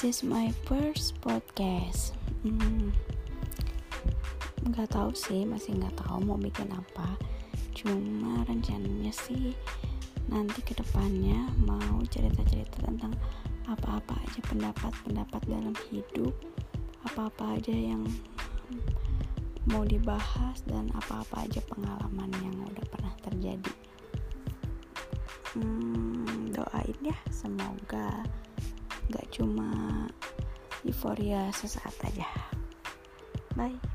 This is my first podcast. Hmm, nggak tahu sih, masih nggak tahu mau bikin apa. Cuma rencananya sih nanti ke depannya mau cerita-cerita tentang apa-apa aja pendapat-pendapat dalam hidup, apa-apa aja yang mau dibahas dan apa-apa aja pengalaman yang udah pernah terjadi. Hmm, doain ya, semoga gak cuma euforia sesaat aja. Bye